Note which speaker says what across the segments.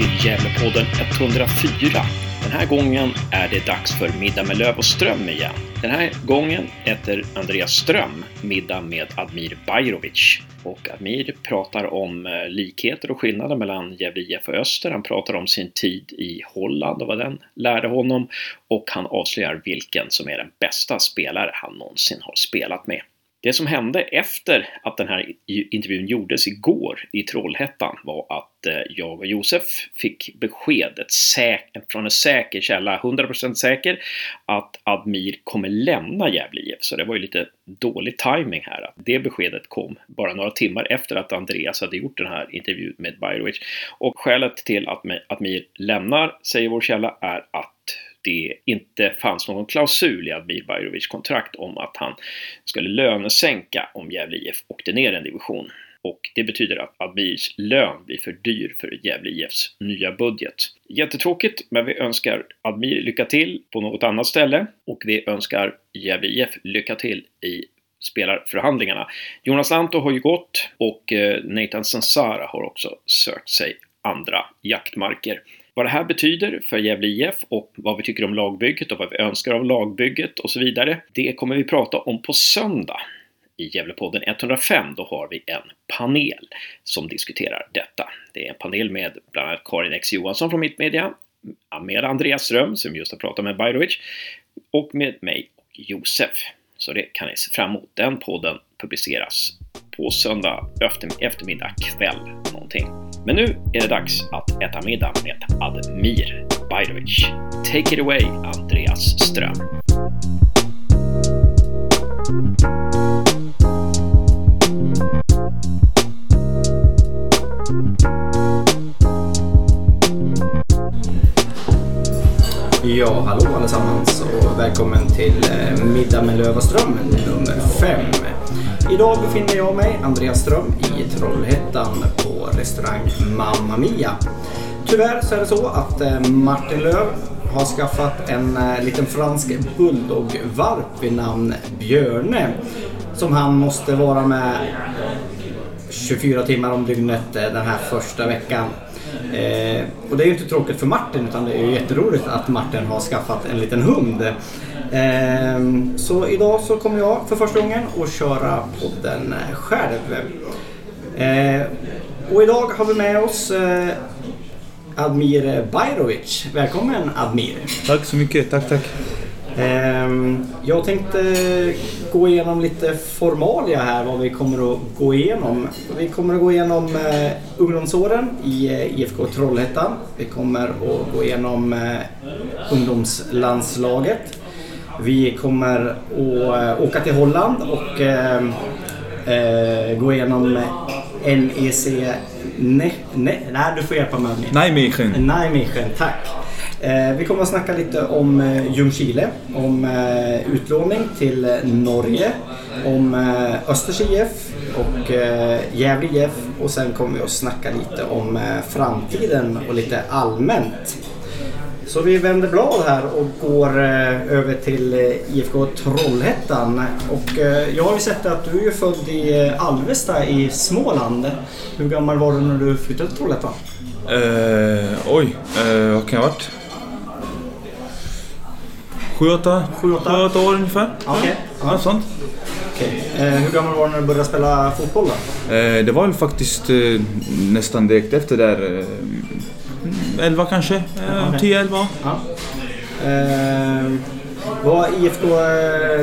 Speaker 1: till Gävlepodden 104. Den här gången är det dags för Middag med Löv och Ström igen. Den här gången äter Andreas Ström middag med Admir Bajrovic. Och Admir pratar om eh, likheter och skillnader mellan Gävle IF och Öster. Han pratar om sin tid i Holland och vad den lärde honom. Och han avslöjar vilken som är den bästa spelare han någonsin har spelat med. Det som hände efter att den här intervjun gjordes igår i Trollhättan var att eh, jag och Josef fick beskedet från en säker källa, 100% säker, att Admir kommer lämna Gävle IF. Så det var ju lite dålig timing här. Det beskedet kom bara några timmar efter att Andreas hade gjort den här intervjun med Bajrovic. Och skälet till att Admir lämnar, säger vår källa, är att det inte fanns någon klausul i Admir Bajrovics kontrakt om att han skulle lönesänka om Gävle IF åkte ner en division. Och det betyder att Admirs lön blir för dyr för Gävle IFs nya budget. Jättetråkigt, men vi önskar Admir lycka till på något annat ställe och vi önskar Gävle IF lycka till i spelarförhandlingarna. Jonas Lanto har ju gått och eh, Nathan Sansara har också sökt sig andra jaktmarker. Vad det här betyder för Gävle IF och vad vi tycker om lagbygget och vad vi önskar av lagbygget och så vidare, det kommer vi prata om på söndag i Gävlepodden 105. Då har vi en panel som diskuterar detta. Det är en panel med bland annat Karin X Johansson från Mittmedia, med Andreas Ström som just har pratat med Bajrovic och med mig och Josef. Så det kan ni se fram emot. Den podden publiceras på söndag eftermiddag kväll någonting. Men nu är det dags att äta middag med Admir Bajrovic. Take it away, Andreas Ström.
Speaker 2: Ja, hallå allesammans och välkommen till eh, Middag med Lövaström nummer 5. Idag befinner jag mig, Andreas Ström, i Trollhättan på restaurang Mamma Mia. Tyvärr så är det så att eh, Martin Löv har skaffat en eh, liten fransk bulldogvalp vid namn Björne som han måste vara med 24 timmar om dygnet eh, den här första veckan. Eh, och det är ju inte tråkigt för Martin utan det är ju jätteroligt att Martin har skaffat en liten hund. Eh, så idag så kommer jag för första gången att köra podden själv. Eh, och idag har vi med oss eh, Admir Bajrovic. Välkommen Admir!
Speaker 3: Tack så mycket, tack tack!
Speaker 2: Ehm, jag tänkte gå igenom lite formalia här vad vi kommer att gå igenom. Vi kommer att gå igenom eh, ungdomsåren i eh, IFK Trollhättan. Vi kommer att gå igenom eh, ungdomslandslaget. Vi kommer att åka till Holland och gå igenom NEC... Ne, ne, nej, du får hjälpa mig.
Speaker 3: Nijmegen.
Speaker 2: Nijmegen, tack. Eh, vi kommer att snacka lite om eh, Ljungskile, om eh, utlåning till Norge, om Östers IF och Gävle IF och sen kommer vi att snacka lite om framtiden och lite allmänt. Så vi vänder blad här och går över till IFK Trollhättan. Och jag har ju sett att du är född i Alvesta i Småland. Hur gammal var du när du flyttade till Trollhättan?
Speaker 3: Uh, oj, uh, vad kan jag ha varit? Sju, åtta, sju, åtta. åtta år ungefär.
Speaker 2: Okej. Okay.
Speaker 3: Ja, sånt.
Speaker 2: Okay. Eh, hur gammal var du när du började spela fotboll då?
Speaker 3: Eh, det var väl faktiskt eh, nästan direkt efter där. Eh, 11 kanske. Eh, okay. 10-11. Ja.
Speaker 2: Eh, vad IFK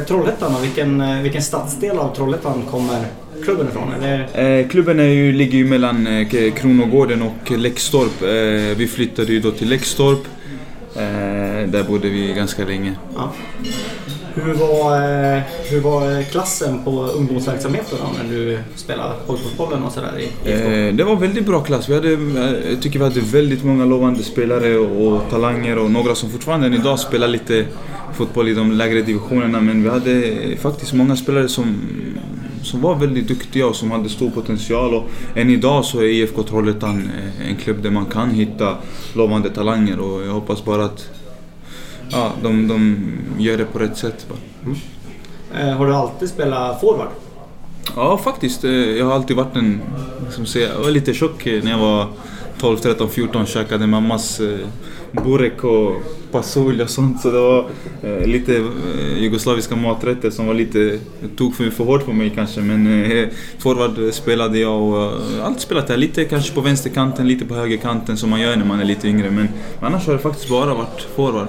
Speaker 2: Trollhättan då? Vilken, eh, vilken stadsdel av Trollhättan kommer klubben ifrån? Eller?
Speaker 3: Eh, klubben är ju, ligger ju mellan eh, Kronogården och Läxtorp. Vi flyttade ju då till Läxtorp. Eh, där bodde vi ganska länge. Ja.
Speaker 2: Hur, var, eh, hur var klassen på ungdomsverksamheten då, när du spelade pojkfotbollen och sådär?
Speaker 3: Eh, det var väldigt bra klass. Vi hade, eh, jag tycker vi hade väldigt många lovande spelare och, talanger och några som fortfarande idag spelar lite fotboll i de lägre divisionerna. Men vi hade faktiskt många spelare som som var väldigt duktiga och som hade stor potential. Och än idag så är IFK Trollhättan eh, en klubb där man kan hitta lovande talanger och jag hoppas bara att ja, de, de gör det på rätt sätt. Mm.
Speaker 2: Eh, har du alltid spelat forward?
Speaker 3: Ja, faktiskt. Eh, jag har alltid varit en... Liksom, jag var lite tjock när jag var 12, 13, 14 käkade mammas eh, burek och pasulj och sånt. Så det var eh, lite eh, jugoslaviska maträtter som var lite, tog för, för hårt på mig kanske. Men eh, forward spelade jag och eh, allt spelat där. Lite kanske på vänsterkanten, lite på högerkanten som man gör när man är lite yngre. Men annars har det faktiskt bara varit forward.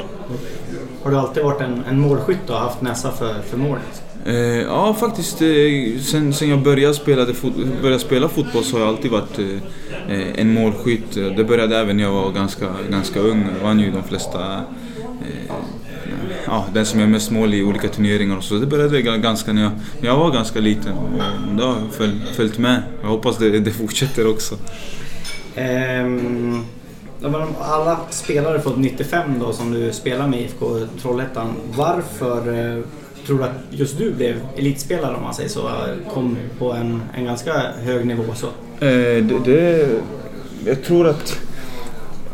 Speaker 2: Har du alltid varit en, en målskytt och haft näsa för, för mål?
Speaker 3: Eh, ja, faktiskt. Eh, sen, sen jag började spela, började spela fotboll så har jag alltid varit eh, eh, en målskytt. Det började även när jag var ganska, ganska ung. Jag vann ju de flesta... Eh, ja, den som gör mest mål i olika turneringar och så. Det började ganska när jag, när jag var ganska liten och det har följt, följt med. Jag hoppas det, det fortsätter också.
Speaker 2: Um alla spelare från 95 då som du spelar med IFK Trollhättan. Varför eh, tror du att just du blev elitspelare om man säger så? Kom på en, en ganska hög nivå så?
Speaker 3: Eh, det, det, jag tror att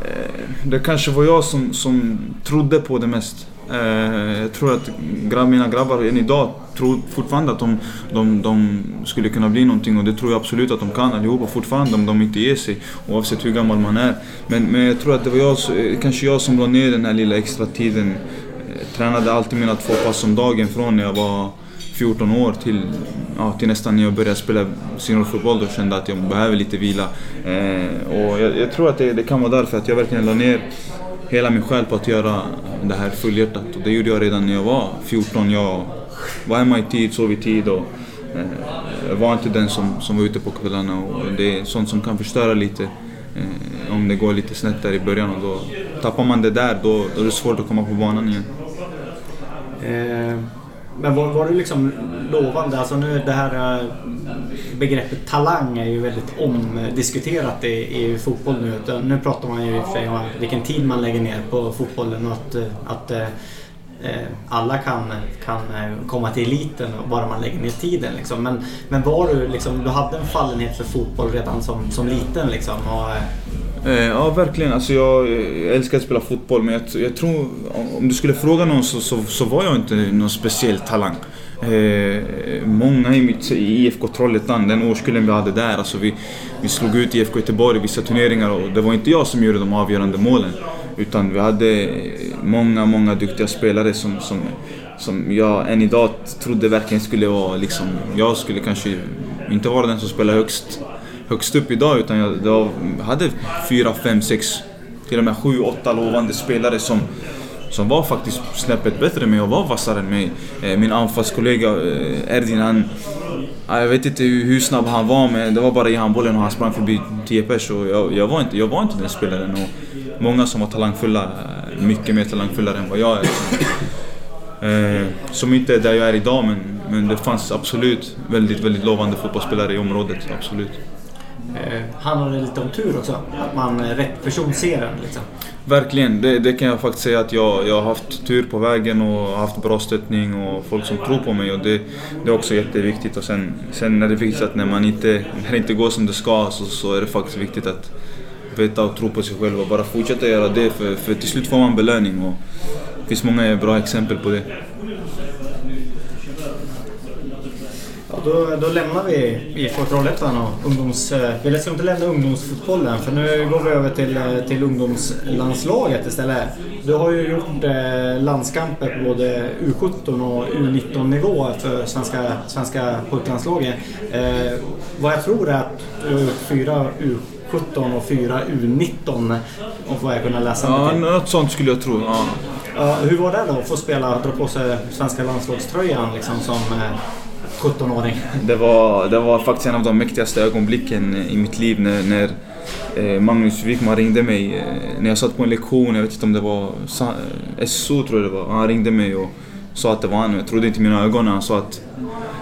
Speaker 3: eh, det kanske var jag som, som trodde på det mest. Eh, jag tror att grabb, mina grabbar än idag tror fortfarande att de, de, de, skulle kunna bli någonting och det tror jag absolut att de kan allihopa fortfarande om de inte ger sig oavsett hur gammal man är. Men, men jag tror att det var jag, kanske jag som la ner den här lilla extra tiden. Jag tränade alltid mina två pass om dagen från när jag var 14 år till, ja, till nästan när jag började spela seniorfotboll då kände jag att jag behöver lite vila. Eh, och jag, jag, tror att det, det kan vara därför att jag verkligen la ner hela min själ på att göra det här fullhjärtat. Och det gjorde jag redan när jag var 14. Jag var hemma i tid, sov i tid och eh, var inte den som, som var ute på kvällarna. Och det är sånt som kan förstöra lite eh, om det går lite snett där i början. Och då tappar man det där, då, då är det svårt att komma på banan igen.
Speaker 2: Eh, men var, var du liksom lovande? Alltså nu det här eh, begreppet talang är ju väldigt omdiskuterat i, i fotboll nu. Nu pratar man ju i och för sig om vilken tid man lägger ner på fotbollen och att, eh, att alla kan, kan komma till eliten bara man lägger ner tiden. Liksom. Men, men var du, liksom, du hade en fallenhet för fotboll redan som, som liten? Liksom, och, Eh,
Speaker 3: ja, verkligen. Alltså eh, jag, älskar att spela fotboll, men jag, jag, tror om du skulle fråga någon så, så, så var jag inte någon speciell talang. Eh, många i, mitt, i IFK Trollhättan, den årskullen vi hade där, alltså vi, vi slog ut IFK Göteborg i vissa turneringar och det var inte jag som gjorde de avgörande målen. Utan vi hade många, många duktiga spelare som, som, som jag än idag trodde verkligen skulle vara liksom, jag skulle kanske inte vara den som spelar högst, högst upp idag utan jag, jag hade fyra, fem, sex, till och med sju, åtta lovande spelare som som var faktiskt snäppet bättre än mig och var vassare än mig. Eh, min anfallskollega eh, Erdin, han... Ah, jag vet inte hur snabb han var men det var bara i handbollen och han sprang förbi 10 pers och jag, jag, var inte, jag var inte den spelaren. Och många som var talangfulla, eh, mycket mer talangfullare än vad jag är. Som inte är där jag är idag men, men det fanns absolut väldigt, väldigt lovande fotbollsspelare i området, absolut.
Speaker 2: Eh, handlar det lite om tur också? Att man rätt person ser en liksom?
Speaker 3: Verkligen, det, det, kan jag faktiskt säga att jag, jag har haft tur på vägen och haft bra stöttning och folk som tror på mig och det, det är också jätteviktigt. Och sen, sen är det viktigt att när man inte, när det inte går som det ska så, så är det faktiskt viktigt att veta och tro på sig själv och bara fortsätta göra det för, för till slut får man belöning och det finns många bra exempel på det.
Speaker 2: Då, då lämnar vi IFK Trollhättan och ungdoms... Eh, vi ska inte lämna ungdomsfotbollen för nu går vi över till, eh, till ungdomslandslaget istället. Du har ju gjort eh, landskamper på både U17 och U19 nivå för svenska, svenska pojklandslaget. Eh, vad jag tror är att du har gjort fyra U17 och fyra U19 och vad jag kunna läsa
Speaker 3: Ja, något sånt skulle jag tro. Ja.
Speaker 2: Ja, hur var det då att få spela, dra på sig svenska landslagströjan liksom som 17-åring?
Speaker 3: Det var, det var faktiskt en av de mäktigaste ögonblicken i mitt liv när, när eh, Magnus Wikman ringde mig. Eh, när jag satt på en lektion, jag vet inte om det var SO eh, tror jag det var. Han ringde mig och sa att det var han. Jag trodde inte mina ögon när han sa att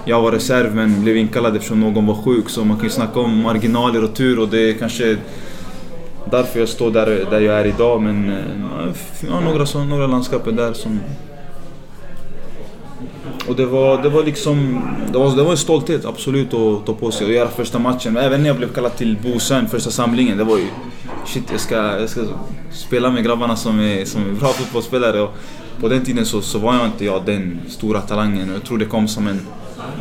Speaker 3: jag var reserv men blev inkallad eftersom någon var sjuk. Så man kan ju snacka om marginaler och tur och det är kanske därför jag står där, där jag är idag. Men ja, några, några landskaper där som och det var, det var liksom, det var, det var en stolthet absolut att ta på sig och göra första matchen. Även när jag blev kallad till Bosön, första samlingen, det var ju shit jag ska, jag ska spela med grabbarna som är, som är bra fotbollsspelare. Och på den tiden så, så var jag inte jag den stora talangen och jag tror det kom som en,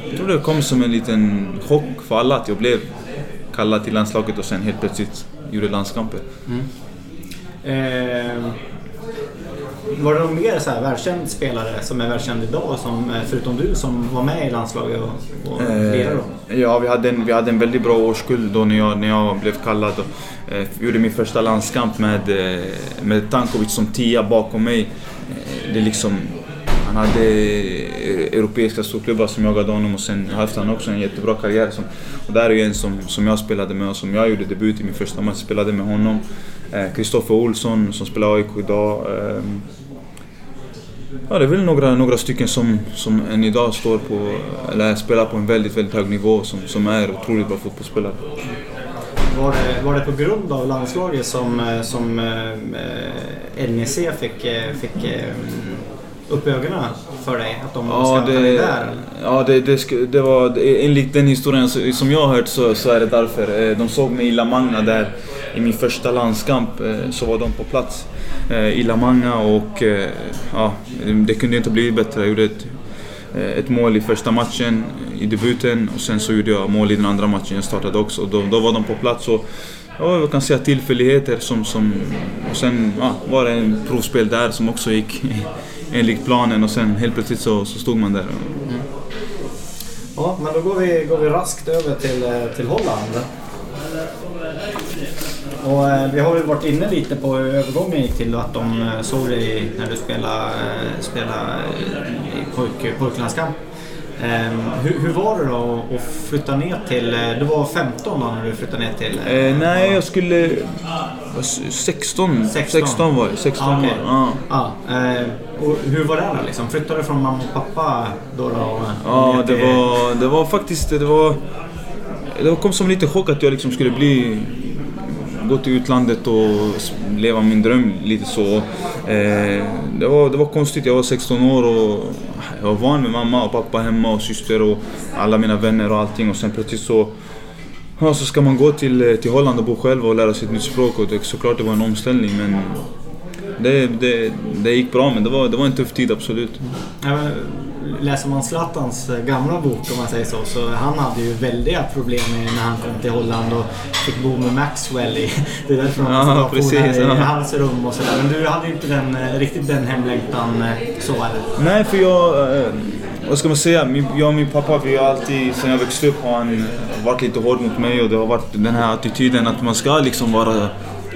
Speaker 3: jag tror det kom som en liten chock för alla att jag blev kallad till landslaget och sen helt plötsligt gjorde landskamper.
Speaker 2: Mm. Eh, var det någon mer så här världskänd spelare som är världskänd idag, som, eh, förutom du, som var med i landslaget och, och lirade då?
Speaker 3: Eh, ja, vi hade, en, vi hade en väldigt bra årskull då när jag, när jag blev kallad. Och, eh, gjorde min första landskamp med, eh, med Tankovic som tia bakom mig. Det liksom, han hade europeiska storklubbar som jagade honom och sen hade han också en jättebra karriär. Som, och där är en som, som jag spelade med och som jag gjorde debut i min första match. Spelade med honom. Kristoffer eh, Olsson som spelar AIK idag. Eh, Ja, det är väl några, några stycken som, som än idag står på, eller spelar på en väldigt, väldigt hög nivå som, som är otroligt bra fotbollsspelare.
Speaker 2: Var det, var det på grund av landslaget som, eh, som eh, NEC fick, eh, fick eh, upp ögonen för dig? Att de ja, det, dig där?
Speaker 3: Ja, det, det, det var enligt den historien som jag har hört så, så är det därför. De såg mig i La Magna där i min första landskamp eh, så var de på plats. Eh, I La Manga och eh, ja, det kunde inte bli bättre. Jag gjorde ett, ett mål i första matchen, i debuten och sen så gjorde jag mål i den andra matchen jag startade också. Då, då var de på plats och ja, jag kan säga tillfälligheter som... som och sen ja, var det en provspel där som också gick enligt planen och sen helt plötsligt så, så stod man där. Mm.
Speaker 2: Ja, men då går vi, går vi raskt över till, till Holland. Och eh, vi har ju varit inne lite på hur övergången gick till att de eh, såg dig när du spelade, eh, spelade i pojk, pojklandskamp. Um, hur, hur, var det då att flytta ner till... Du var 15 då när du flyttade ner till...
Speaker 3: Eh, nej, jag skulle... 16. 16, 16 var det. 16 ah, okay. var
Speaker 2: ja. ah, eh, och Hur var det då liksom? Flyttade du från mamma och pappa då? då
Speaker 3: ja, det var, det var faktiskt... Det var... Det kom som lite chock att jag liksom skulle bli gå till utlandet och leva min dröm lite så. Eh, det, var, det var konstigt, jag var 16 år och jag var van med mamma och pappa hemma och syster och alla mina vänner och allting och sen plötsligt så Ja, så ska man gå till, eh, till Holland och bo själv och lära sig ett nytt språk och det, såklart det var en omställning men det, det, det gick bra men det var, det var en tuff tid absolut.
Speaker 2: Ja, läser man Zlatans eh, gamla bok om man säger så, så han hade ju väldiga problem när han kom till Holland och fick bo med Maxwell i... Det är därför han ja, precis, i ja. hans rum och sådär. Men du hade inte den, eh, riktigt den hemlängtan eh, så eller?
Speaker 3: Nej, för jag... Vad ska man säga? Jag och min pappa, vi har alltid, sen jag växte upp, har han varit lite hård mot mig och det har varit den här attityden att man ska liksom vara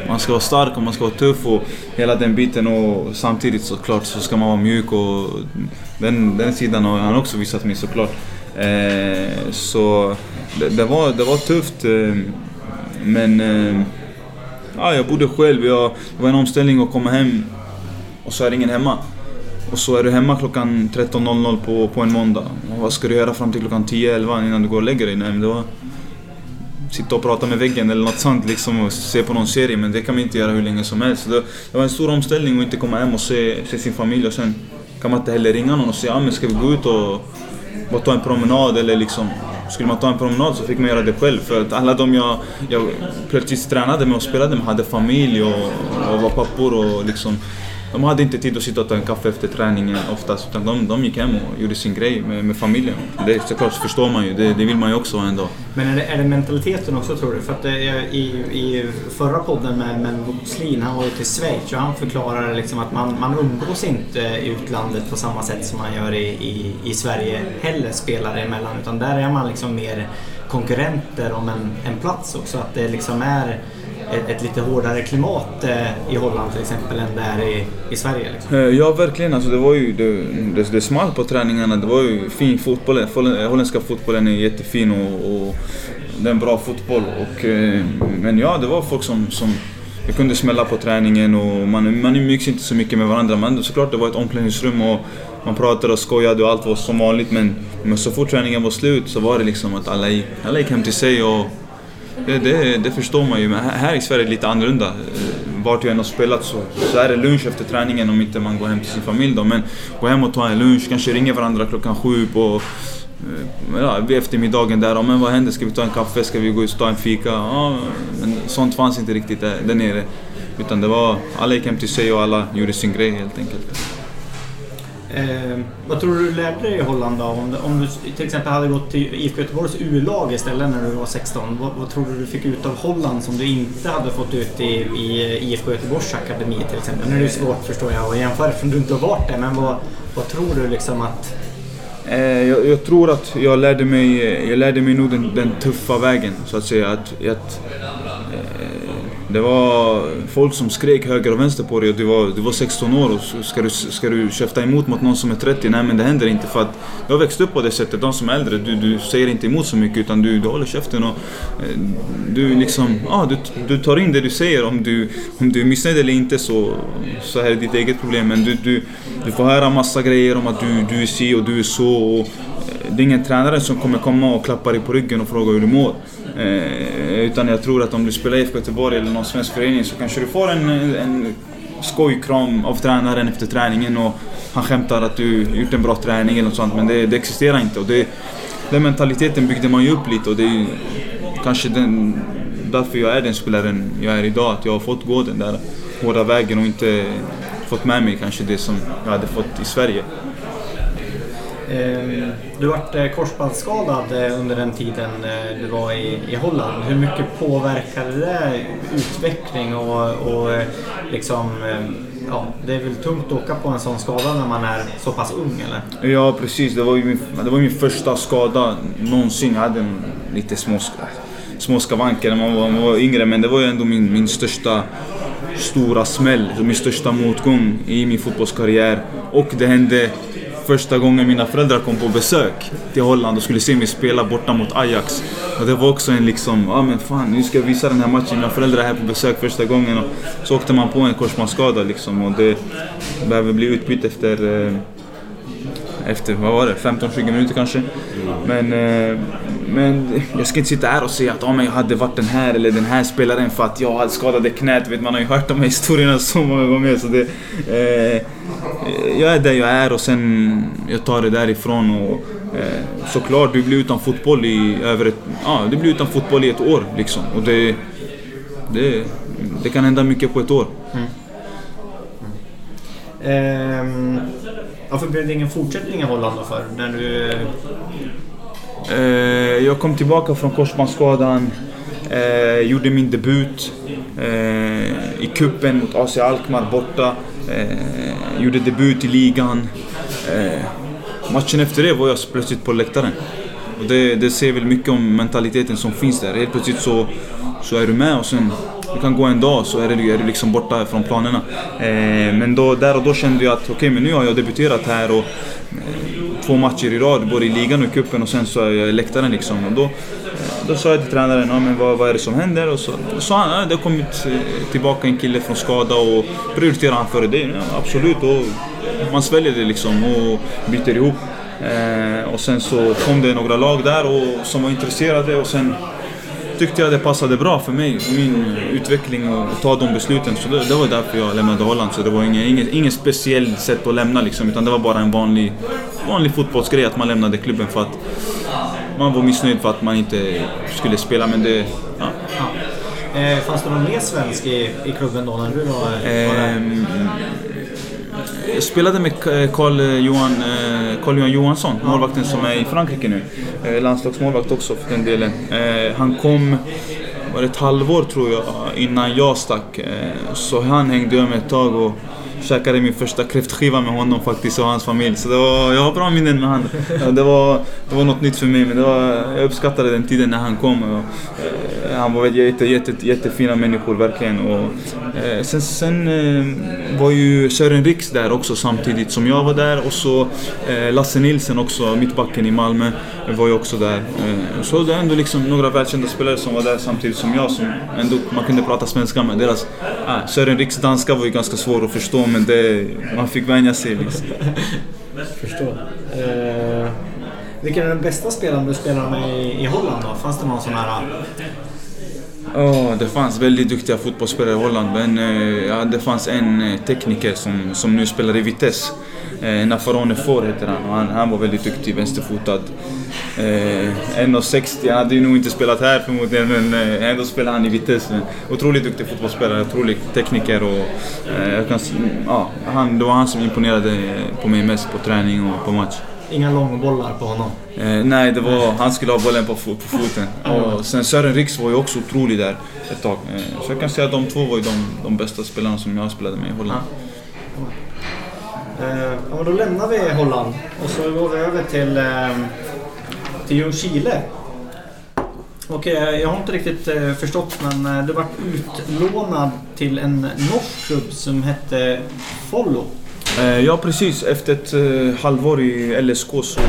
Speaker 3: man ska vara stark och man ska vara tuff och hela den biten och samtidigt såklart så ska man vara mjuk och den, den sidan har han också visat mig såklart. Eh, så det, det, var, det var tufft eh, men eh, ja, jag bodde själv. Jag, det var en omställning att komma hem och så är ingen hemma. Och så är du hemma klockan 13.00 på, på en måndag. Och vad ska du göra fram till klockan 10-11 innan du går och lägger dig? Nej, det var, sitta och prata med väggen eller något sånt liksom och se på någon serie men det kan man inte göra hur länge som helst. Det, det var en stor omställning att inte komma hem och se, se sin familj och sen kan man inte heller ringa någon och säga ah, men ska vi gå ut och bara ta en promenad eller liksom skulle man ta en promenad så fick man göra det själv för att alla de jag, jag plötsligt tränade med och spelade med hade familj och, och var pappor och liksom de hade inte tid att sitta och ta en kaffe efter träningen oftast. Utan de, de gick hem och gjorde sin grej med, med familjen. Det såklart förstår man ju. Det, det vill man ju också ändå.
Speaker 2: Men är det, är det mentaliteten också tror du? För att det, i, i förra podden med, med Slin, han var ju till Schweiz och han förklarade liksom att man, man umgås inte i utlandet på samma sätt som man gör i, i, i Sverige heller, spelare emellan. Utan där är man liksom mer konkurrenter om en, en plats också. Att det liksom är ett, ett lite hårdare klimat eh, i Holland till exempel än det är i, i Sverige? Liksom.
Speaker 3: Eh, ja, verkligen. Alltså, det var ju det, det, det small på träningarna. Det var ju fin fotboll. Holländska fotbollen är jättefin och, och det är en bra fotboll. Och, eh, men ja, det var folk som, som jag kunde smälla på träningen och man, man umgicks inte så mycket med varandra. Men såklart, det var ett omklädningsrum och man pratade och skojade och allt var som vanligt. Men, men så fort träningen var slut så var det liksom att alla gick, alla gick hem till sig och det, det, förstår man ju, men här i Sverige är det lite annorlunda. Eh, vart jag än har spelat så, så är det lunch efter träningen om inte man går hem till sin familj då. Men gå hem och ta en lunch, kanske ringa varandra klockan sju på eh, ja, vid eftermiddagen där. Men vad händer? Ska vi ta en kaffe? Ska vi gå ut och ta en fika? Ja, men sånt fanns inte riktigt där, där nere. Utan det var, alla gick hem till sig och alla gjorde sin grej helt enkelt.
Speaker 2: Eh, vad tror du du lärde dig i Holland då? Om, om du till exempel hade gått till IFK Göteborgs U-lag istället när du var 16. Vad, vad, tror du du fick ut av Holland som du inte hade fått ut i, i IFK Göteborgs akademi till exempel? Nu är det svårt förstår jag att jämföra eftersom du inte har varit där. Men vad, vad tror du liksom att...
Speaker 3: Eh, jag, jag, tror att jag lärde mig, jag lärde mig nog den, den tuffa vägen så att säga. Att, att eh, det var folk som skrek höger och vänster på dig och du var, du var 16 år och ska du, ska du käfta emot mot någon som är 30? Nej men det händer inte för att du har växt upp på det sättet. De som är äldre, du, du säger inte emot så mycket utan du, du håller käften och eh, du liksom, ah, du, du tar in det du säger. Om du, om du är missnöjd eller inte så, så är det ditt eget problem. Men du, du, du får höra massa grejer om att du, du är si och du är så. Och, eh, det är ingen tränare som kommer komma och klappa dig på ryggen och fråga hur du mår. Eh, utan jag tror att om du spelar IFK Göteborg eller någon svensk förening så kanske du får en, en skojkram av tränaren efter träningen och han skämtar att du gjort en bra träning eller något sånt. Men det, det existerar inte. Och det, den mentaliteten byggde man ju upp lite och det är kanske den, därför jag är den spelaren jag är idag. Att jag har fått gå den där hårda vägen och inte fått med mig kanske det som jag hade fått i Sverige.
Speaker 2: Ehm, du vart eh, korsbandsskadad eh, under den tiden eh, du var i, i Holland. Hur mycket påverkade det utveckling och, och liksom Ja, det är väl tungt att åka på en sån skada när man är så pass ung eller?
Speaker 3: Ja precis, det var ju min, det var min första skada någonsin. Jag hade en, lite små, små skavanker när man var, man var yngre men det var ju ändå min, min största stora smäll, min största motgång i min fotbollskarriär. Och det hände första gången mina föräldrar kom på besök till Holland och skulle se mig spela borta mot Ajax. Och det var också en liksom, ja ah, men fan nu ska jag visa den här matchen, mina föräldrar är här på besök första gången. Och så åkte man på en korsbandsskada liksom och det behöver bli utbytt efter eh, efter, vad var det, 15-20 minuter kanske. Men, eh, men jag ska inte sitta här och säga att oh, jag hade varit den här eller den här spelaren för att jag hade skadade knät. Vet, man har ju hört de här historierna så många gånger. Så det, eh, jag är där jag är och sen jag tar det därifrån. Och, eh, såklart, du blir utan fotboll i över ett, ja, du blir utan fotboll i ett år liksom. Och det, det, det kan hända mycket på ett år. Mm.
Speaker 2: Mm. Um, varför blev det ingen fortsättning i Holland då för? När du...
Speaker 3: Eh, jag kom tillbaka från korsbandsskadan. Eh, gjorde min debut eh, i kuppen mot AC Alkmaar borta. Eh, gjorde debut i ligan. Eh, matchen efter det var jag plötsligt på läktaren. Och det, det säger väl mycket om mentaliteten som finns där. Helt plötsligt så, så är du med och sen det kan gå en dag så är du, är du liksom borta från planerna. Eh, men då, där och då kände jag att okej, okay, men nu har jag debuterat här och eh, två matcher i rad, både i ligan och i cupen och sen så är jag i läktaren liksom. Och då, eh, då sa jag till tränaren, ja, men vad, vad är det som händer? Och så sa han, ja, det har kommit eh, tillbaka en kille från skada och prioriterar han före dig? Ja, absolut, och man sväljer det liksom och byter ihop. Eh, och sen så kom det några lag där och, som var intresserade och sen tyckte jag det passade bra för mig, min utveckling och ta de besluten. Så det, det var därför jag lämnade Holland. Så det var inget, inget, inget speciellt sätt att lämna liksom, utan det var bara en vanlig, vanlig fotbollsgrej att man lämnade klubben för att man var missnöjd för att man inte skulle spela, men det... Ja.
Speaker 2: ja. Eh, fanns det någon mer svensk i, i klubben då när du var, var där?
Speaker 3: Ehm, jag spelade med Carl eh, eh, Johan, eh, Carl Johan Johansson, målvakten som är i Frankrike nu. Landslagsmålvakt också för den delen. Han kom, var det ett halvår tror jag, innan jag stack. Så han hängde jag med ett tag och käkade min första kräftskiva med honom faktiskt och hans familj. Så det var, jag har bra minnen med honom. Det var, det var något nytt för mig men det var, jag uppskattade den tiden när han kom. Och, eh, han var jätte, jätte, jättefina människor verkligen. Och, eh, sen sen eh, var ju Sören Riks där också samtidigt som jag var där och så eh, Lasse Nilsen också, mittbacken i Malmö, var ju också där. Eh, så det är ändå liksom några välkända spelare som var där samtidigt som jag som ändå man kunde prata svenska med. Deras, ah, Sören Riks danska var ju ganska svår att förstå men det, man fick vänja sig liksom.
Speaker 2: Förstår. Eh, vilken är den bästa spelaren du spelar med i, i Holland då? Fanns det någon sån här...
Speaker 3: Oh, det fanns väldigt duktiga fotbollsspelare i Holland men eh, ja, det fanns en eh, tekniker som, som nu spelar i Vitesse. Eh, Nafarone Får heter han och han, han var väldigt duktig, vänsterfotad. Eh, 1,60. Han hade ju nog inte spelat här förmodligen men eh, ändå spelade han i Vitesse. Otroligt duktig fotbollsspelare, otrolig tekniker och eh, jag kan, ja, han, det var han som imponerade på mig mest på träning och på match.
Speaker 2: Inga långbollar på honom.
Speaker 3: Eh, nej, det var, han skulle ha bollen på, på foten. Och sen Sören Riks var ju också otrolig där ett tag. Eh, så jag kan säga att de två var ju de, de bästa spelarna som jag spelade med i Holland.
Speaker 2: Eh, ja, men då lämnar vi Holland och så går vi över till, eh, till Ljungskile. Och eh, jag har inte riktigt eh, förstått men eh, du var utlånad till en norsk klubb som hette Follo.
Speaker 3: Ja precis, efter ett halvår i LSK så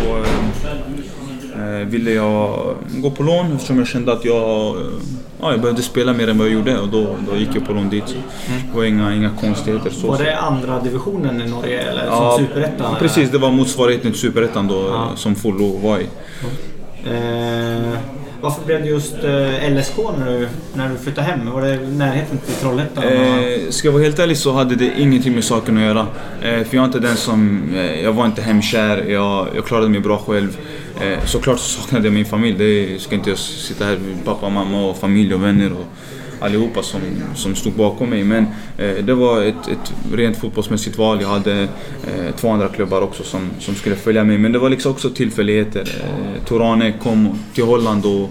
Speaker 3: ville jag gå på lån eftersom jag kände att jag, ja, jag behövde spela mer än vad jag gjorde och då, då gick jag på lån dit. Så Det var inga, inga konstigheter. Så,
Speaker 2: Var det andra divisionen i Norge eller
Speaker 3: Ja,
Speaker 2: som superettan?
Speaker 3: Precis, det var motsvarigheten till Superettan då
Speaker 2: Ja.
Speaker 3: som Follo var i.
Speaker 2: Eh, varför blev det just eh, LSK när du, när du flyttade hem? Var det närheten till Trollhättan?
Speaker 3: Eh, ska jag vara helt ärlig så hade det ingenting med saken att göra. Eh, för jag är inte den som... Eh, jag var inte hemkär, jag, jag klarade mig bra själv. Eh, såklart så saknade jag min familj. Det ska inte jag sitta här med pappa, mamma och familj och vänner och allihopa som, som stod bakom mig. Men eh, det var ett, ett rent fotbollsmässigt val. Jag hade eh, två andra klubbar också som, som skulle följa mig. Men det var liksom också tillfälligheter. Eh, Torane kom till Holland och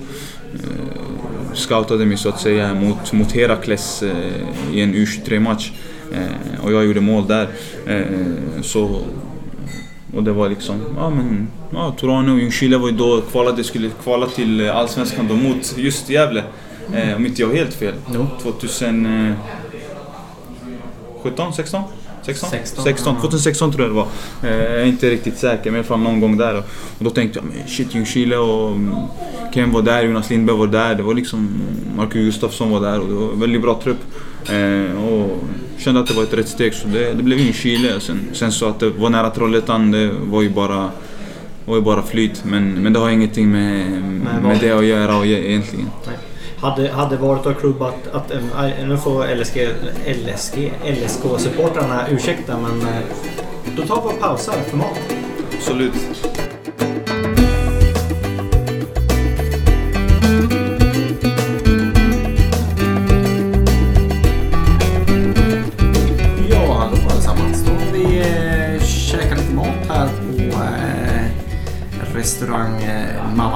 Speaker 3: eh, scoutade mig så att säga mot, mot Herakles eh, i en U23-match. Eh, och jag gjorde mål där. Eh, så, och det var liksom, ja men, ja, Torane och Ljungskile var ju då kvalade, skulle kvala till eh, Allsvenskan då mot just Gävle. Eh, om inte jag helt fel.
Speaker 2: Jo.
Speaker 3: 2017, 16? 16?
Speaker 2: 16,
Speaker 3: 16,
Speaker 2: ja.
Speaker 3: 2016 tror jag det var. Eh, jag är inte riktigt säker, men i alla fall någon gång där. Och, då tänkte jag, men shit Ljungskile och mm, Ken var där, Jonas Lindberg var där. Det var liksom, Marcus Gustafsson var där och det var en väldigt bra trupp. Eh, och kände att det var ett rätt steg, så det, det blev Ljungskile. Sen, sen så att det var nära Trollhättan, det var ju bara var ju bara flyt, men, men det har ingenting med, med det att göra och ge- egentligen.
Speaker 2: Nej. Hade, hade varit av klubb att, nu får LSG, LSG, LSK-supportrarna ursäkta men eh, då tar vi och pausar för mat.
Speaker 3: Absolut.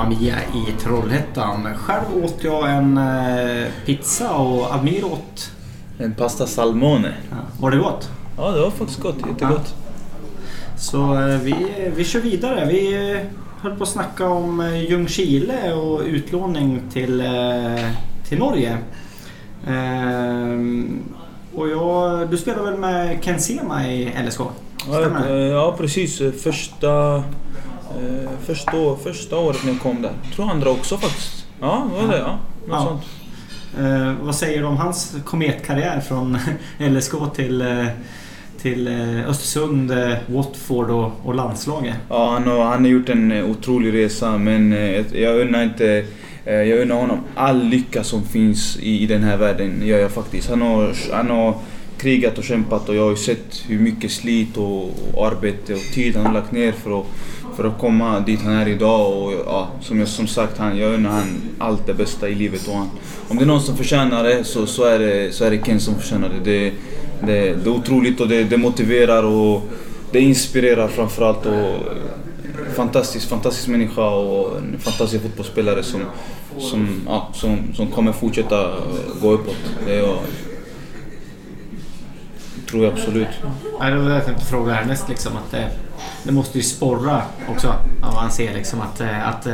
Speaker 2: Mia i Trollhättan. Själv åt jag en eh, pizza och Amir åt...
Speaker 3: En pasta salmone.
Speaker 2: Ja, var det gott?
Speaker 3: Ja, det var faktiskt gott. Jättegott.
Speaker 2: Så eh, vi, vi kör vidare. Vi eh, höll på att snacka om Ljungskile och utlåning till, till Norge. Ehm, och jag, du spelar väl med Ken Sema i LSK?
Speaker 3: Ja,
Speaker 2: Stämmer det?
Speaker 3: ja, precis. Första, eh, första, första året när jag kom där. Jag tror andra också faktiskt. Ja, det var det. Ja, något sånt.
Speaker 2: Eh, vad säger du om hans kometkarriär från LSK till, eh, till eh, Östersund, eh, Watford och, och landslaget?
Speaker 3: Ja, han har, han har gjort en otrolig resa men jag unnar inte jag unnar honom all lycka som finns i, i den här världen, gör jag faktiskt. Han har, han har krigat och kämpat och jag har ju sett hur mycket slit och, och arbete och tid han har lagt ner för att, för att komma dit han är idag. Och, ja, som jag som sagt, han, jag unnar han allt det bästa i livet. Och han, om det är någon som förtjänar det så, så, är, det, så är det Ken som förtjänar det. Det, det, det är otroligt och det, det motiverar och det inspirerar framförallt. Och, fantastisk, fantastisk människa och en fantastisk fotbollsspelare som, som, ja, som, som kommer fortsätta gå uppåt. Det är jag, tror jag absolut.
Speaker 2: Det var det jag tänkte fråga härnäst. Liksom, att det, det måste ju sporra också. Om man ser liksom, att, eh, att eh,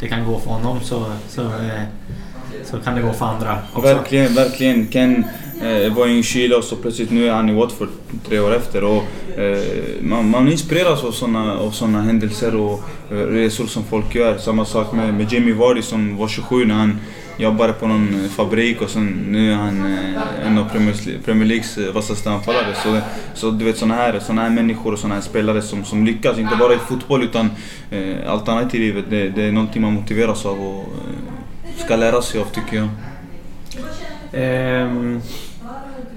Speaker 2: det kan gå för honom så, så, eh, så kan det gå för andra också.
Speaker 3: Verkligen, verkligen. Ken eh, var i Chile och så plötsligt nu är han i Watford tre år efter. Och, eh, man, man inspireras av sådana av såna händelser och resor som folk gör. Samma sak med, med Jamie Vardy som var 27 när han jobbade på någon eh, fabrik och sen nu är han eh, en av Premier, Leagues eh, vassaste anfallare. Så, så du vet sådana här, såna här människor och sådana här spelare som, som lyckas, inte bara i fotboll utan eh, allt annat i livet. Det, det är någonting man motiveras av och eh, ska lära sig av tycker jag.
Speaker 2: Um,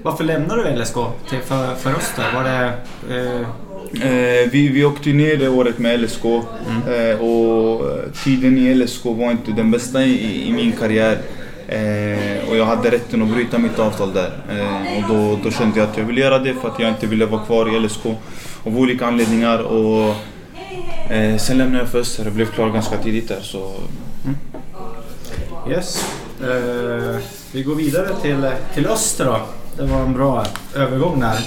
Speaker 2: varför lämnade du LSK till för, för då? Var det uh
Speaker 3: Eh, vi, vi åkte ner det året med LSK mm. eh, och eh, tiden i LSK var inte den bästa i, i min karriär. Eh, och jag hade rätten att bryta mitt avtal där. Eh, och då, då kände jag att jag ville göra det för att jag inte ville vara kvar i LSK av olika anledningar. Och, eh, sen lämnade jag för Öster och blev klar ganska tidigt där. Så, mm.
Speaker 2: Yes. Vi går vidare till, till Öster då. Det var en bra övergång där.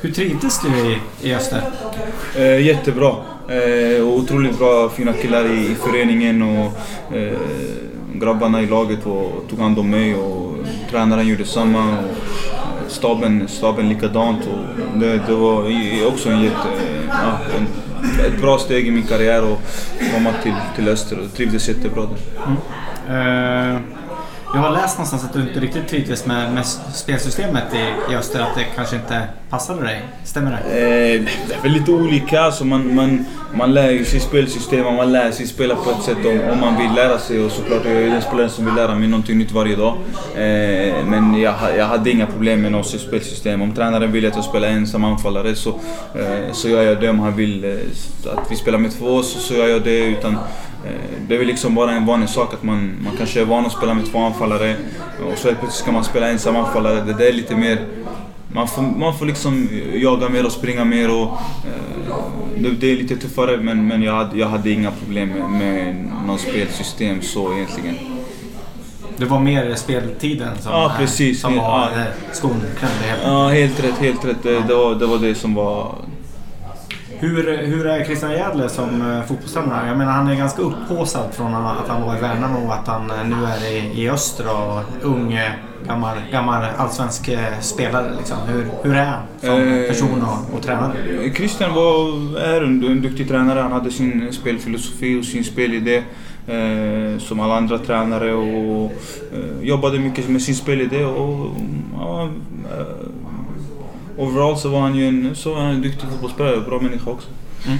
Speaker 2: Hur trivdes du i, i Öster?
Speaker 3: Eh, jättebra. Eh, otroligt bra, fina killar i, i föreningen och eh, grabbarna i laget och, tog hand om mig och tränaren gjorde samma. Och, eh, staben, staben likadant. Och det, det var också en jätte, ja, en, ett bra steg i min karriär att komma till, till Öster och trivdes jättebra där. Mm.
Speaker 2: Uh... Jag har läst någonstans att du inte riktigt trivdes med, med spelsystemet i, i Öster, att det kanske inte passade dig. Stämmer det?
Speaker 3: Eh, det är väl lite olika. Alltså man, man, man lär ju sig spelsystem och man lär sig spela på ett sätt om, om man vill lära sig. Och såklart jag är den spelaren som vill lära mig någonting nytt varje dag. Eh, men jag, jag hade inga problem med något spelsystem. Om tränaren vill att jag spelar ensam anfallare så, eh, så gör jag det. Om han vill eh, att vi spelar med två så, så gör jag det. Utan, Eh, det är väl liksom bara en vanlig sak att man, man kanske är van att spela med två anfallare och så plötsligt ska man spela ensam anfallare. Det där är lite mer... Man får, man får liksom jaga mer och springa mer och... Eh, det, det, är lite tuffare men, men jag, hade, jag hade inga problem med, med något spelsystem så egentligen.
Speaker 2: Det var mer speltiden som,
Speaker 3: ja, precis.
Speaker 2: som var
Speaker 3: ja.
Speaker 2: skon klämde
Speaker 3: Ja, helt rätt. Helt rätt. Det, det, var, det var det som var
Speaker 2: hur, hur är Christian Jädler som uh, fotbollstränare? Jag menar han är ganska upphåsad från att han var i Värnamo och att han uh, nu är i, i Öster och ung, uh, gammal, gammal allsvensk spelare. Liksom. Hur, hur är han som person och, och tränare?
Speaker 3: Christian var, är en, en duktig tränare. Han hade sin spelfilosofi och sin spelidé. Eh, som alla andra tränare och eh, jobbade mycket med sin spelidé. Och, ja, overall så var han ju en, så var han en duktig fotbollsspelare och bra människa också. Mm.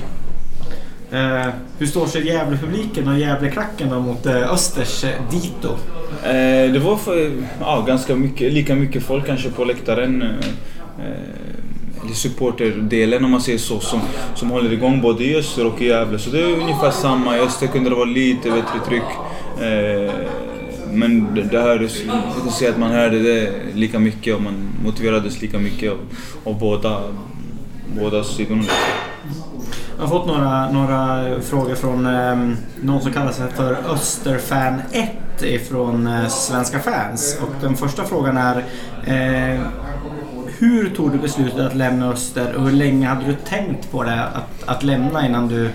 Speaker 2: Eh, hur står sig Gävle-publiken och Gävle-klacken då mot eh, Östers eh, dito?
Speaker 3: Eh, det var för, ja, ganska mycket, lika mycket folk kanske på läktaren. Eh, eh, eller supporterdelen om man säger så, som, som håller igång både i Öster och i Gävle. Så det är ungefär samma. I Öster kunde det vara lite bättre tryck. Men det, det här, jag kan säga att man hörde det lika mycket och man motiverades lika mycket av, av båda, båda sidorna.
Speaker 2: Jag har fått några, några frågor från eh, någon som kallar sig för Österfan 1 ifrån eh, Svenska fans. Och den första frågan är eh, Hur tog du beslutet att lämna Öster och hur länge hade du tänkt på det att, att lämna innan du,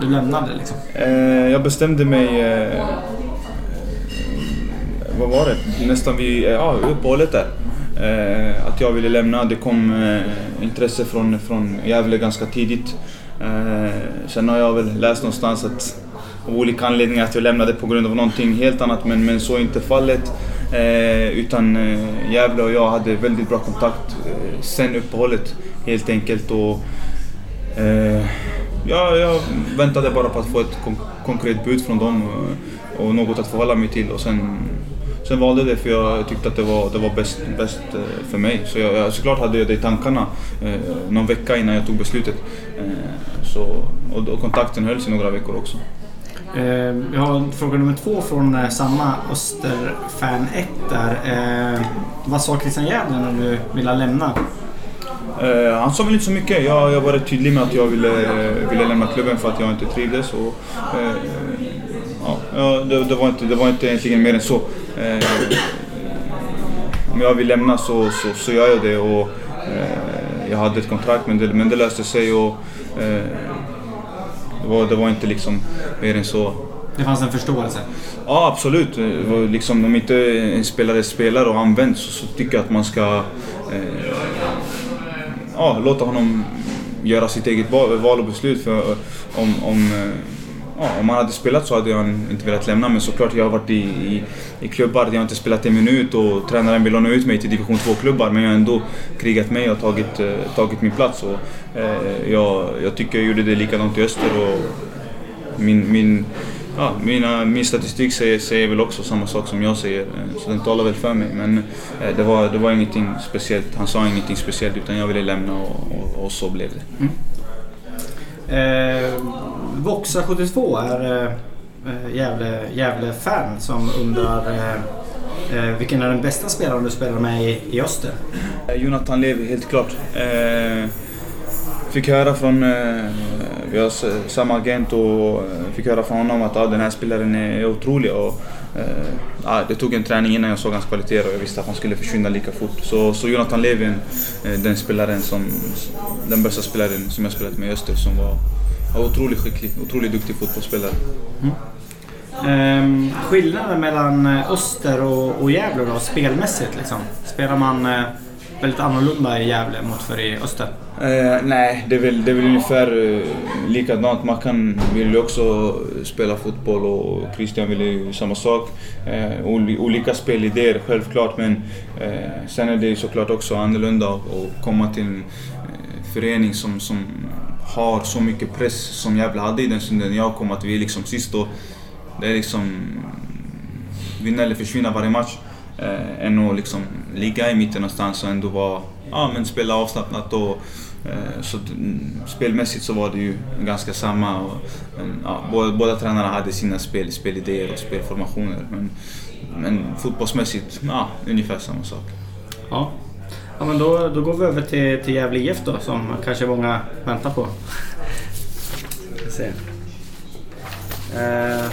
Speaker 2: du lämnade? Liksom?
Speaker 3: Eh, jag bestämde mig eh, vad var det, nästan vid eh, ja, uppehållet där. Eh, att jag ville lämna. Det kom eh, intresse från, från Gävle ganska tidigt. Eh, sen har jag väl läst någonstans att av olika anledningar att jag lämnade på grund av någonting helt annat men, men så är inte fallet. Eh, utan eh, Gävle och jag hade väldigt bra kontakt eh, sen uppehållet helt enkelt. Och, eh, ja, jag väntade bara på att få ett kon konkret bud från dem och, och något att förhålla mig till och sen Sen valde jag det för jag tyckte att det var, det var bäst, bäst eh, för mig. Så jag, såklart hade jag det i tankarna eh, någon vecka innan jag tog beslutet. Eh, så, och, och kontakten hölls i några veckor också.
Speaker 2: Eh, jag har fråga nummer två från eh, samma Österfan 1 där. Eh, vad sa Christian Jädler när du ville lämna?
Speaker 3: Eh, han sa väl inte så mycket. Jag, jag var tydlig med att jag ville, ville lämna klubben för att jag inte trivdes. Och, eh, ja, det, det, var inte, det var inte egentligen mer än så. Eh, om jag vill lämna så, så, så gör jag det. Och, eh, jag hade ett kontrakt men det, men det löste sig. Och, eh, det, var, det var inte liksom mer än så.
Speaker 2: Det fanns en förståelse?
Speaker 3: Ja, absolut. Liksom, om inte en spelare spelar och används så, så tycker jag att man ska eh, ja, låta honom göra sitt eget val och beslut. För om, om ja, om han hade spelat så hade jag inte velat lämna men såklart jag har varit i, i, i klubbar där jag inte spelat en minut och tränaren vill låna ut mig till division 2-klubbar men jag har ändå krigat mig och tagit, eh, tagit min plats. Och, eh, jag, jag tycker jag gjorde det likadant i Öster och min, min ja, mina, min statistik säger, säger väl också samma sak som jag säger. Eh, så den talar väl för mig. Men eh, det, var, det var ingenting speciellt. Han sa ingenting speciellt utan jag ville lämna och, och, och så blev det. Mm.
Speaker 2: Eh, Voxa72 är äh, Gävle, Gävle-fan som undrar äh, vilken är den bästa spelaren du spelar med i, i Öster?
Speaker 3: Jonathan Levi, helt klart. Äh, fick höra från, vi har samma agent och fick höra från honom att ah, den här spelaren är otrolig. Och, ah, det tog en träning innan jag såg hans kvaliteter och jag visste att han skulle försvinna lika fort. Så, så Jonathan Levi är den spelaren som, den bästa spelaren som jag spelat med i Öster som var, var otroligt skicklig, otroligt duktig fotbollsspelare.
Speaker 2: Eh, skillnaden mellan eh, Öster och, och Gävle då, spelmässigt liksom? Spelar man eh, väldigt annorlunda i Gävle mot för i Öster?
Speaker 3: Eh, nej, det är, väl, det är väl ungefär eh, likadant. Mackan vill ju också spela fotboll och Christian vill ju samma sak. Eh, oli- olika spelidéer självklart men eh, sen är det ju såklart också annorlunda att att komma till en eh, förening som, som har så mycket press som Gävle hade i den stunden jag kom. Att vi är liksom sist och det är liksom vinna eller försvinna varje match. Äh, än att liksom ligga i mitten någonstans och ändå vara, ja men spela avslappnat och äh, så mm, spelmässigt så var det ju ganska samma. Och, men, ja, båda, båda tränarna hade sina spel, spelidéer och spelformationer. Men, men fotbollsmässigt, ja, ungefär samma sak.
Speaker 2: Ja. Ja men då, då går vi över till, till Gävle IF då som kanske många väntar på. Se. Eh,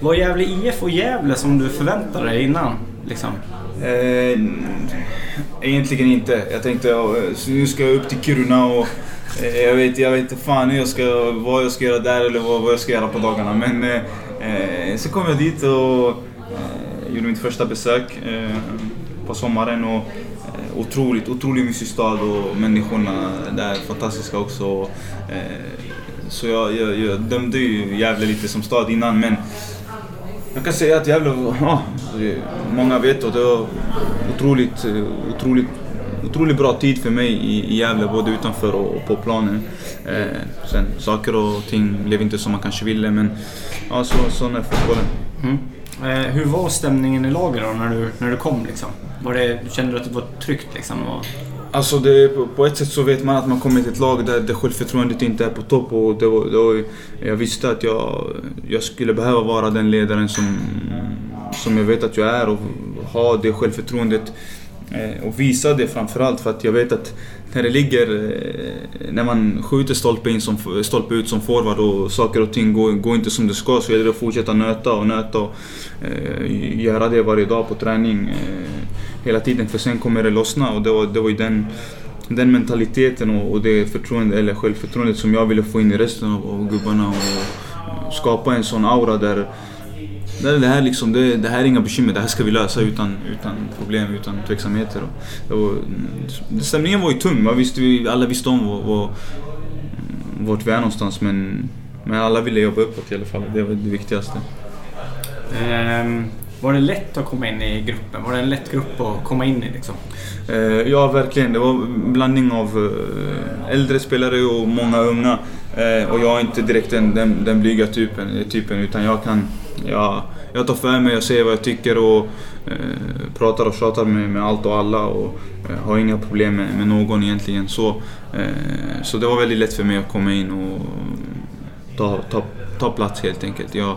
Speaker 2: var Gävle IF och Gävle som du förväntade dig innan? Liksom?
Speaker 3: Eh, egentligen inte. Jag tänkte nu ska jag upp till Kiruna och eh, jag vet, jag vet inte fan jag ska, vad jag ska göra där eller vad, vad jag ska göra på dagarna. Men eh, eh, så kom jag dit och eh, gjorde mitt första besök eh, på sommaren. Och, eh, otroligt, otroligt mysig stad och människorna där är fantastiska också. Eh, så jag, jag, jag dömde ju Gävle lite som stad innan men jag kan säga att Gävle, ja, många vet och det var otroligt, eh, otroligt, otroligt bra tid för mig i, i Gävle, både utanför och, och på planen. Eh, sen saker och ting blev inte som man kanske ville, men ja, så, sån är fotbollen.
Speaker 2: Mm. Eh, hur var stämningen i laget då när du, när du kom? Liksom? Var det, kände du att det var tryggt? Liksom, och,
Speaker 3: Alltså det, på, ett sätt så vet man att man kommer till ett lag där, där självförtroendet inte är på topp och det var, det var, jag visste att jag, jag skulle behöva vara den ledaren som, som jag vet att jag är och ha det självförtroendet Eh, och visa det framförallt för att jag vet att när det ligger, eh, när man skjuter stolpe, in som, stolpe ut som forward och saker och ting går, går inte som det ska så gäller det att fortsätta nöta och nöta och eh, göra det varje dag på träning. Eh, hela tiden för sen kommer det lossna och det var, det var ju den, den mentaliteten och, och det förtroende, eller självförtroendet som jag ville få in i resten av, av gubbarna och eh, skapa en sån aura där där det, här liksom, det, det här är inga bekymmer, det här ska vi lösa utan, utan problem, utan tveksamheter. Och, mm, stämningen var ju tung, man visste, vi- alla visste om var, var, vart vi är någonstans men, men alla ville jobba uppåt i alla fall, det var det viktigaste.
Speaker 2: ehm, var det lätt att komma in i gruppen? Var det en lätt grupp att komma in i? Liksom?
Speaker 3: Eh, ja, verkligen. Det var en blandning av eh, äldre spelare och många unga. Eh, och jag är inte direkt den, den, den blyga typen, typen utan jag kan... Jag, jag tar för mig, jag säger vad jag tycker och eh, pratar och tjatar med, med allt och alla och eh, har inga problem med, med någon egentligen. Så, eh, så det var väldigt lätt för mig att komma in och ta, ta, ta plats helt enkelt. Jag,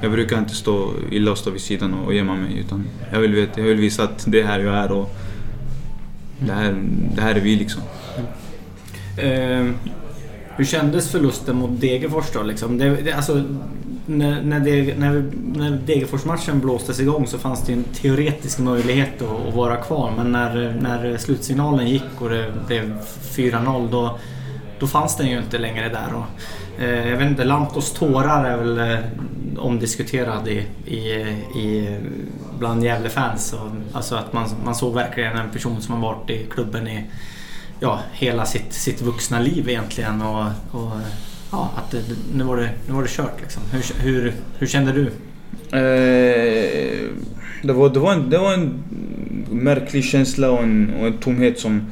Speaker 3: jag brukar inte stå illa och stå vid sidan och, och gömma mig utan jag vill, veta, jag vill visa att det är här jag är och det här, det här är vi liksom.
Speaker 2: Ehm, hur kändes förlusten mot Degerfors då? Liksom? Det, det, alltså, när, när, det, när, när Degerfors-matchen blåstes igång så fanns det ju en teoretisk möjlighet att, att vara kvar. Men när, när slutsignalen gick och det blev 4-0 då, då fanns den ju inte längre där. Och, eh, jag vet inte, Lantos tårar är väl eh, omdiskuterad i, i, i, bland Gävle-fans. Alltså att man, man såg verkligen en person som har varit i klubben i ja, hela sitt, sitt vuxna liv egentligen. Och, och ja, att det, nu, var det, nu var det kört liksom. Hur, hur, hur kände du?
Speaker 3: Eh, det, var, det, var en, det var en märklig känsla och en, och en tomhet som,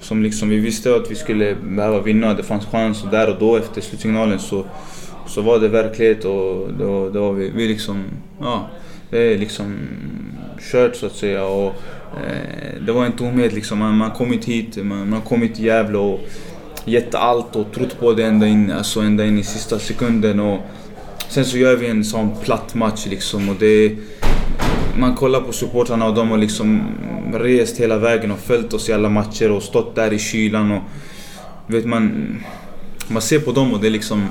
Speaker 3: som liksom vi visste att vi skulle behöva vinna. Det fanns chans och där och då efter slutsignalen så, så var det verklighet och då, då var vi, vi liksom, ja, det är liksom kört så att säga. Och, eh, det var en tomhet liksom. Man, man kommit hit, man, man kommit till Gävle och gett allt och trott på det ända in, alltså ända in i sista sekunden. Och sen så gör vi en sån platt match liksom och det man kollar på supportrarna och de har liksom rest hela vägen och följt oss i alla matcher och stått där i kylan och... Vet man... Man ser på dem och det är liksom...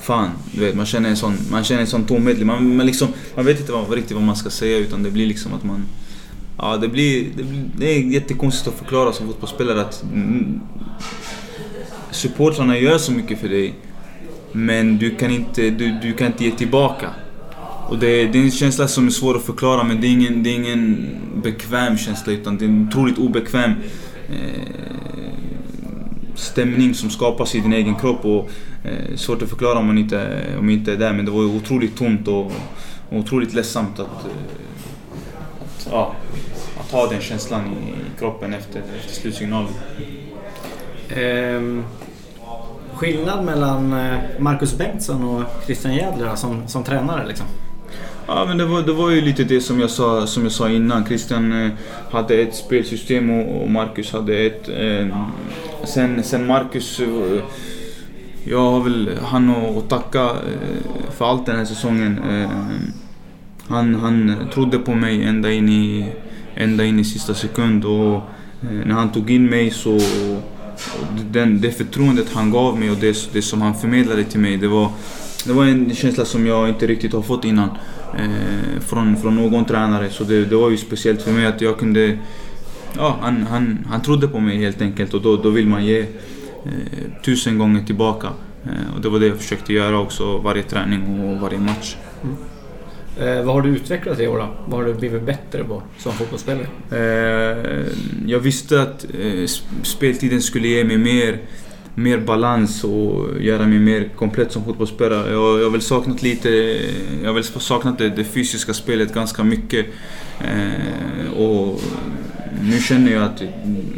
Speaker 3: Fan, du vet man känner en sån, man känner en sån tomhet. Man, man, liksom, man vet inte vad, riktigt vad man ska säga utan det blir liksom att man... Ja, det blir, det, blir, det är jättekonstigt att förklara som fotbollsspelare att... Mm, Supportrarna gör så mycket för dig. Men du kan inte, du, du kan inte ge tillbaka. Och det, det är en känsla som är svår att förklara men det är ingen, det är ingen bekväm känsla utan det är en otroligt obekväm eh, stämning som skapas i din egen kropp. Och, eh, svårt att förklara om man inte, om man inte är där men det var otroligt tomt och, och otroligt ledsamt att, eh, att, ja, att ha den känslan i kroppen efter, efter slutsignalen.
Speaker 2: Eh, skillnad mellan eh, Marcus Bengtsson och Christian Jädler som, som tränare liksom?
Speaker 3: Ja, men det var, det var ju lite det som jag sa, som jag sa innan. Christian eh, hade ett spelsystem och, och Marcus hade ett. Eh, sen, sen Marcus... Eh, jag har väl han att tacka eh, för allt den här säsongen. Eh, han, han trodde på mig ända in i, ända in i sista sekund och eh, när han tog in mig så... Den, det förtroendet han gav mig och det, det som han förmedlade till mig, det var, det var en känsla som jag inte riktigt har fått innan eh, från, från någon tränare. Så det, det var ju speciellt för mig att jag kunde... Ja, han, han, han trodde på mig helt enkelt och då, då vill man ge eh, tusen gånger tillbaka. Eh, och det var det jag försökte göra också varje träning och varje match. Mm.
Speaker 2: Eh, vad har du utvecklat i år då? Vad har du blivit bättre på som fotbollsspelare?
Speaker 3: Eh, jag visste att eh, speltiden skulle ge mig mer mer balans och göra mig mer komplett som fotbollsspelare. Jag, jag har väl saknat lite, jag har väl saknat det, det fysiska spelet ganska mycket. Eh, och nu känner jag att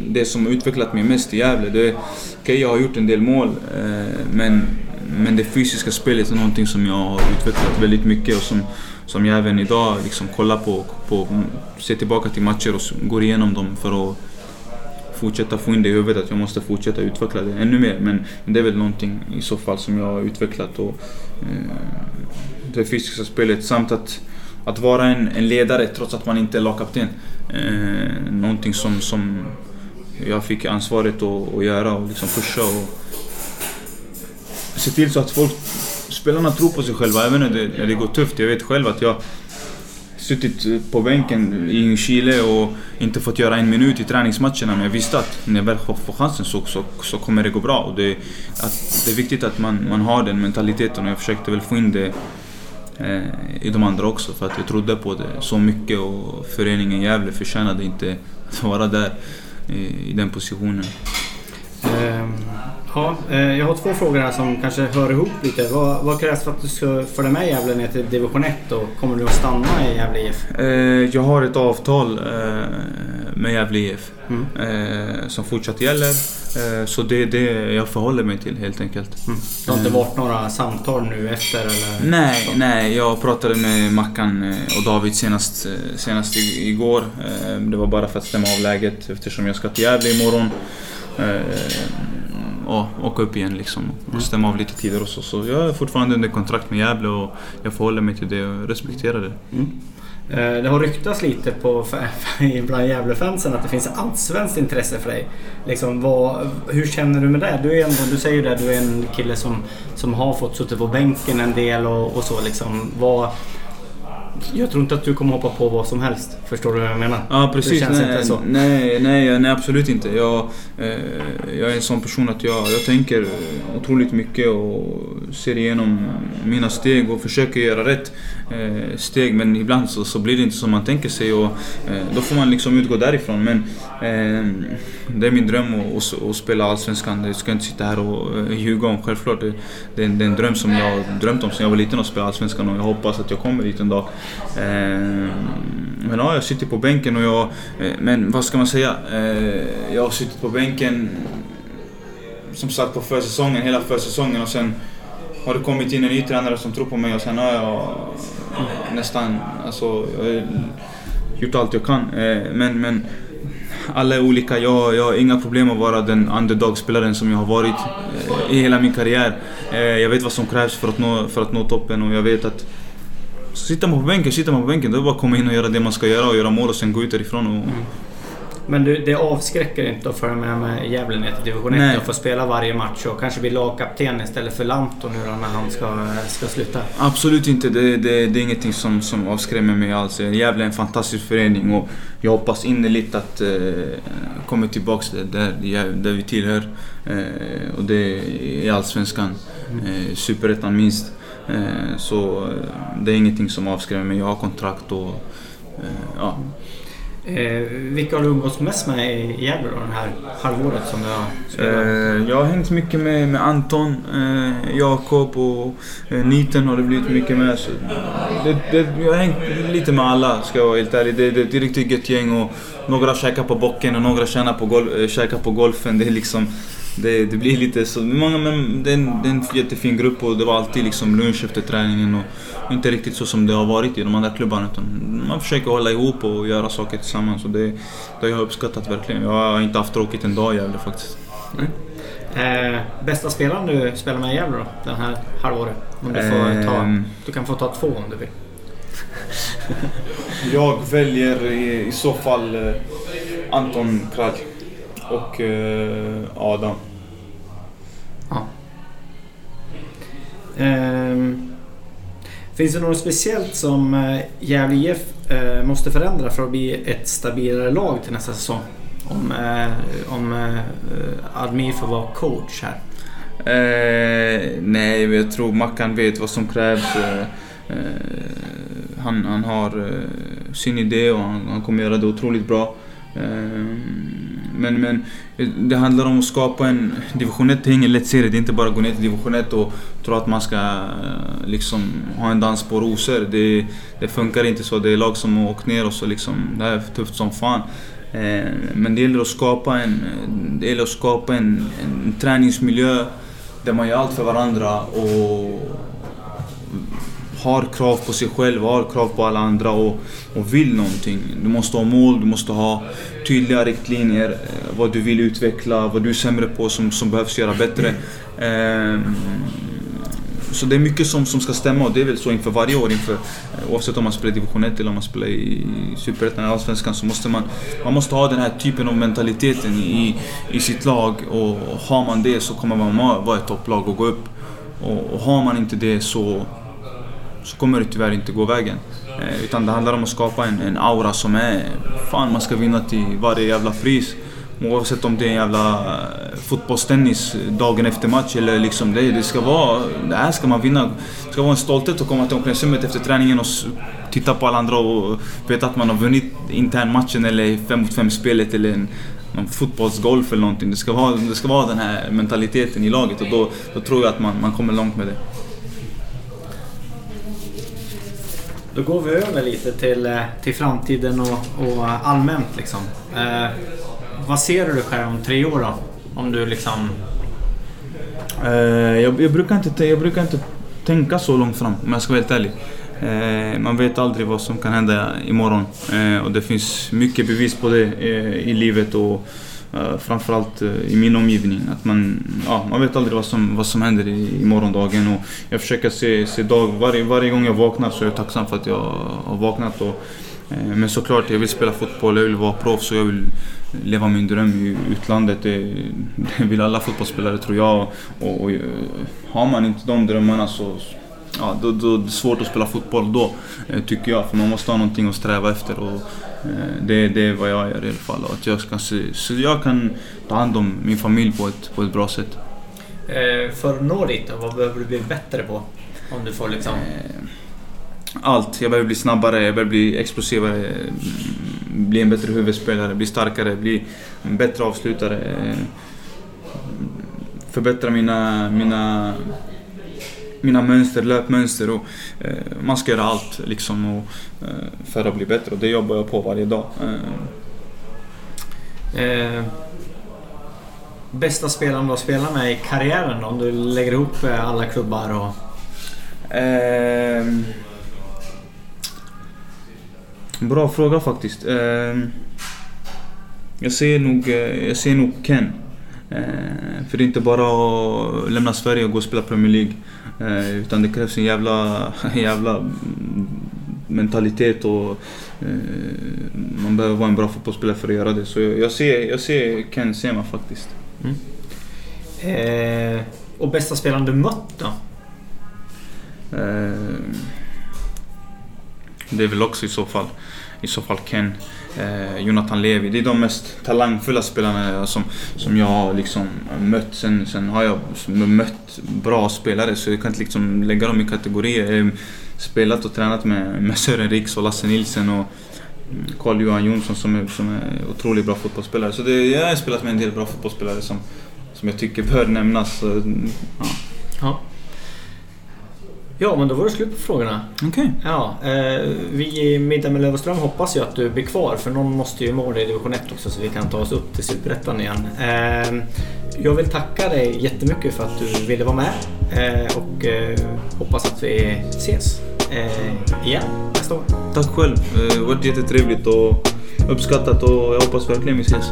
Speaker 3: det som har utvecklat mig mest i Gävle, det är... Okay, jag har gjort en del mål, eh, men, men det fysiska spelet är någonting som jag har utvecklat väldigt mycket och som, som jag även idag liksom kollar på, på, ser tillbaka till matcher och går igenom dem för att fortsätta få in det i huvudet att jag måste fortsätta utveckla det ännu mer. Men det är väl någonting i så fall som jag har utvecklat. Och, eh, det fysiska spelet samt att, att vara en, en ledare trots att man inte är lagkapten. Eh, någonting som, som jag fick ansvaret att, att göra och liksom pusha och se till så att folk, spelarna tror på sig själva även när det, när det går tufft. Jag vet själv att jag suttit på bänken i Chile och inte fått göra en minut i träningsmatcherna men jag visste att när jag väl får chansen så, så, så kommer det gå bra. Och det, att, det är viktigt att man, man har den mentaliteten och jag försökte väl få in det eh, i de andra också för att jag trodde på det så mycket och föreningen Gävle förtjänade inte att vara där i, i den positionen.
Speaker 2: Ja, eh, jag har två frågor här som kanske hör ihop lite. Vad, vad krävs för att du ska följa med Gävle ner till division 1 och kommer du att stanna i Gävle IF?
Speaker 3: Eh, jag har ett avtal med Gävle IF mm. som fortsatt gäller. Så det är det jag förhåller mig till helt enkelt. Mm.
Speaker 2: Det har inte varit några samtal nu efter eller?
Speaker 3: Nej, nej. Jag pratade med Mackan och David senast, senast igår. Det var bara för att stämma av läget eftersom jag ska till Gävle imorgon ja, åka upp igen liksom och mm. stämma av lite tider och så. Så jag är fortfarande under kontrakt med Gävle och jag förhåller mig till det och respekterar det. Mm.
Speaker 2: Eh, det har ryktats lite på, bland Gävlefansen att det finns allsvenskt intresse för dig. Liksom, vad, hur känner du med det? Du, är ändå, du säger ju det, du är en kille som, som har fått sitta på bänken en del och, och så. Liksom. Vad, jag tror inte att du kommer hoppa på vad som helst. Förstår du vad jag menar?
Speaker 3: Ja precis. Nej, nej, nej, nej, absolut inte. Jag, eh, jag är en sån person att jag, jag tänker otroligt mycket och ser igenom mina steg och försöker göra rätt eh, steg. Men ibland så, så blir det inte som man tänker sig och eh, då får man liksom utgå därifrån. Men eh, det är min dröm att, att, spela Allsvenskan. Det ska jag inte sitta här och eh, ljuga om självklart. Det, det, är en dröm som jag drömt om sedan jag var liten att spela Allsvenskan och jag hoppas att jag kommer dit en dag. Eh, men ja, jag sitter på bänken och jag... Eh, men vad ska man säga? Eh, jag har suttit på bänken som sagt på försäsongen, hela försäsongen och sen har det kommit in en ny tränare som tror på mig och sen har jag nästan, alltså, jag har gjort allt jag kan. Men, men alla är olika. Jag, jag har inga problem att vara den underdog-spelaren som jag har varit i hela min karriär. Jag vet vad som krävs för att nå, för att nå toppen och jag vet att Sitter man på bänken, sitter man på bänken. Då är det bara att komma in och göra det man ska göra och göra mål och sen gå ut därifrån. Och... Mm.
Speaker 2: Men du, det avskräcker inte att följa med, med Gävle ner till division 1 och få spela varje match och kanske bli lagkapten istället för Lanto nu då när han ska, ska sluta?
Speaker 3: Absolut inte. Det, det, det är ingenting som, som avskrämmer mig alls. Gävle är en fantastisk förening och jag hoppas innerligt att eh, komma tillbaka där, där vi tillhör. Eh, och det är Allsvenskan. Mm. Eh, Superettan minst. Eh, så eh, det är ingenting som avskrämmer mig. Jag har kontrakt och eh, ja.
Speaker 2: Eh, vilka har du umgåtts mest med i Gävle då, det här halvåret som du har spelat?
Speaker 3: Eh, jag har hängt mycket med, med Anton, eh, Jakob och eh, Niten har det blivit mycket med. Det, det, jag har hängt lite med alla ska jag vara helt ärlig. Det, det, det är riktigt gött gäng och några käkar på bocken och några tjänar på, gol, käkar på golfen. Det är liksom det, det blir lite så. Många, men det, är en, det är en jättefin grupp och det var alltid liksom lunch efter träningen. Och inte riktigt så som det har varit i de andra klubbarna. Utan man försöker hålla ihop och göra saker tillsammans. Och det, det har jag uppskattat verkligen. Jag har inte haft tråkigt en dag i Gävle faktiskt. Mm.
Speaker 2: Eh, bästa spelaren du spelar med i Gävle då? Den här halvåret? Om du, får ta, ehm. du kan få ta två om du vill.
Speaker 3: jag väljer i, i så fall eh, Anton Kraj och eh, Adam.
Speaker 2: Ehm, finns det något speciellt som eh, Gävle IF eh, måste förändra för att bli ett stabilare lag till nästa säsong? Om, uh, om Admir får vara coach här.
Speaker 3: Eh, nej, jag tror Mackan vet vad som krävs. han, han har sin idé och han, han kommer göra det otroligt bra. Ehm, men, men det handlar om att skapa en... Division 1 är ingen lätt serie. Det är inte bara att gå ner till division 1 och tro att man ska eh, liksom ha en dans på rosor. Det, det funkar inte så. Det är lag som har åkt ner och så liksom... Det här är tufft som fan. Eh, men det gäller att skapa en, det gäller att skapa en, en träningsmiljö där man gör allt för varandra och har krav på sig själv, har krav på alla andra och, och vill någonting. Du måste ha mål, du måste ha tydliga riktlinjer. Eh, vad du vill utveckla, vad du är sämre på som, som behövs göra bättre. Eh, så det är mycket som, som ska stämma och det är väl så inför varje år. Inför, eh, oavsett om man spelar i division 1 eller om man spelar i Superettan eller Allsvenskan så måste man, man måste ha den här typen av mentaliteten i, i sitt lag och har man det så kommer man vara ett topplag och gå upp. Och, och har man inte det så så kommer det tyvärr inte gå vägen. Eh, utan det handlar om att skapa en, en aura som är... Fan, man ska vinna till varje jävla pris. Oavsett om det är en jävla eh, fotbollstennis dagen efter match eller liksom det, det ska vara... Det här ska man vinna. Det ska vara en stolthet att komma till omklädningsrummet efter träningen och titta på alla andra och veta att man har vunnit internmatchen eller 5 mot 5 spelet eller en, någon fotbollsgolf eller någonting. Det ska, vara, det ska vara den här mentaliteten i laget och då, då tror jag att man, man kommer långt med det.
Speaker 2: Då går vi över lite till, eh, till framtiden och, och allmänt liksom. Eh, vad ser du dig själv om tre år då? Om du liksom...
Speaker 3: Eh, jag, jag, brukar inte, jag brukar inte tänka så långt fram om jag ska vara helt ärlig. Eh, man vet aldrig vad som kan hända imorgon eh, och det finns mycket bevis på det eh, i livet och Uh, framförallt uh, i min omgivning. Att man, ja, man vet aldrig vad som, vad som händer i, i morgondagen. Och jag försöker se, se dag, varje, varje gång jag vaknar så är jag tacksam för att jag har vaknat. Och, uh, men såklart, jag vill spela fotboll, jag vill vara proffs och jag vill leva min dröm i utlandet. Det, det vill alla fotbollsspelare tror jag. Och, och, har man inte de drömmarna så ja, då, då, det är svårt att spela fotboll då, tycker jag. För man måste ha någonting att sträva efter. Och, det, det är vad jag gör i alla fall. att jag ska se, så jag kan ta hand om min familj på ett, på ett bra sätt.
Speaker 2: Eh, för att nå dit vad behöver du bli bättre på? Om du får liksom... Eh,
Speaker 3: allt. Jag behöver bli snabbare, jag behöver bli explosivare, bli en bättre huvudspelare, bli starkare, bli en bättre avslutare. Förbättra mina, mina mina mönster, löpmönster och eh, man ska göra allt liksom och, eh, för att bli bättre och det jobbar jag på varje dag. Eh.
Speaker 2: eh Bästa spelaren du har spelat med i karriären om du lägger ihop eh, alla klubbar och...
Speaker 3: Ehm, bra fråga faktiskt. Ehm, jag ser nog, eh, jag ser nog Ken. Eh, för det är inte bara att lämna Sverige och gå och spela Premier League. Eh, utan det krävs en jävla, jävla mentalitet och eh, man behöver vara en bra fotbollsspelare för att göra det. Så jag, jag ser, jag ser Ken Sema faktiskt.
Speaker 2: Eh, och bästa spelaren du mött då?
Speaker 3: Eh, det är väl också i så fall, i så fall Ken, eh, Jonathan Levi. Det är de mest talangfulla spelarna som, som jag har liksom mött. Sen, sen har jag mött bra spelare så jag kan inte liksom lägga dem i kategorier. Jag har spelat och tränat med, med Sören Riks och Lasse Nilsen och Carl-Johan Jonsson som är, som är otroligt bra fotbollsspelare. Så det, jag har spelat med en del bra fotbollsspelare som, som jag tycker bör nämnas. Ja.
Speaker 2: Ja. Ja, men då var det slut på frågorna.
Speaker 3: Okej.
Speaker 2: Ja, eh, vi i Middag med Löwenström hoppas ju att du blir kvar för någon måste ju måla i division 1 också så vi kan ta oss upp till Superettan igen. Eh, jag vill tacka dig jättemycket för att du ville vara med eh, och eh, hoppas att vi ses eh, igen nästa år.
Speaker 3: Tack själv. Det har varit jättetrevligt och uppskattat och jag hoppas verkligen vi ses.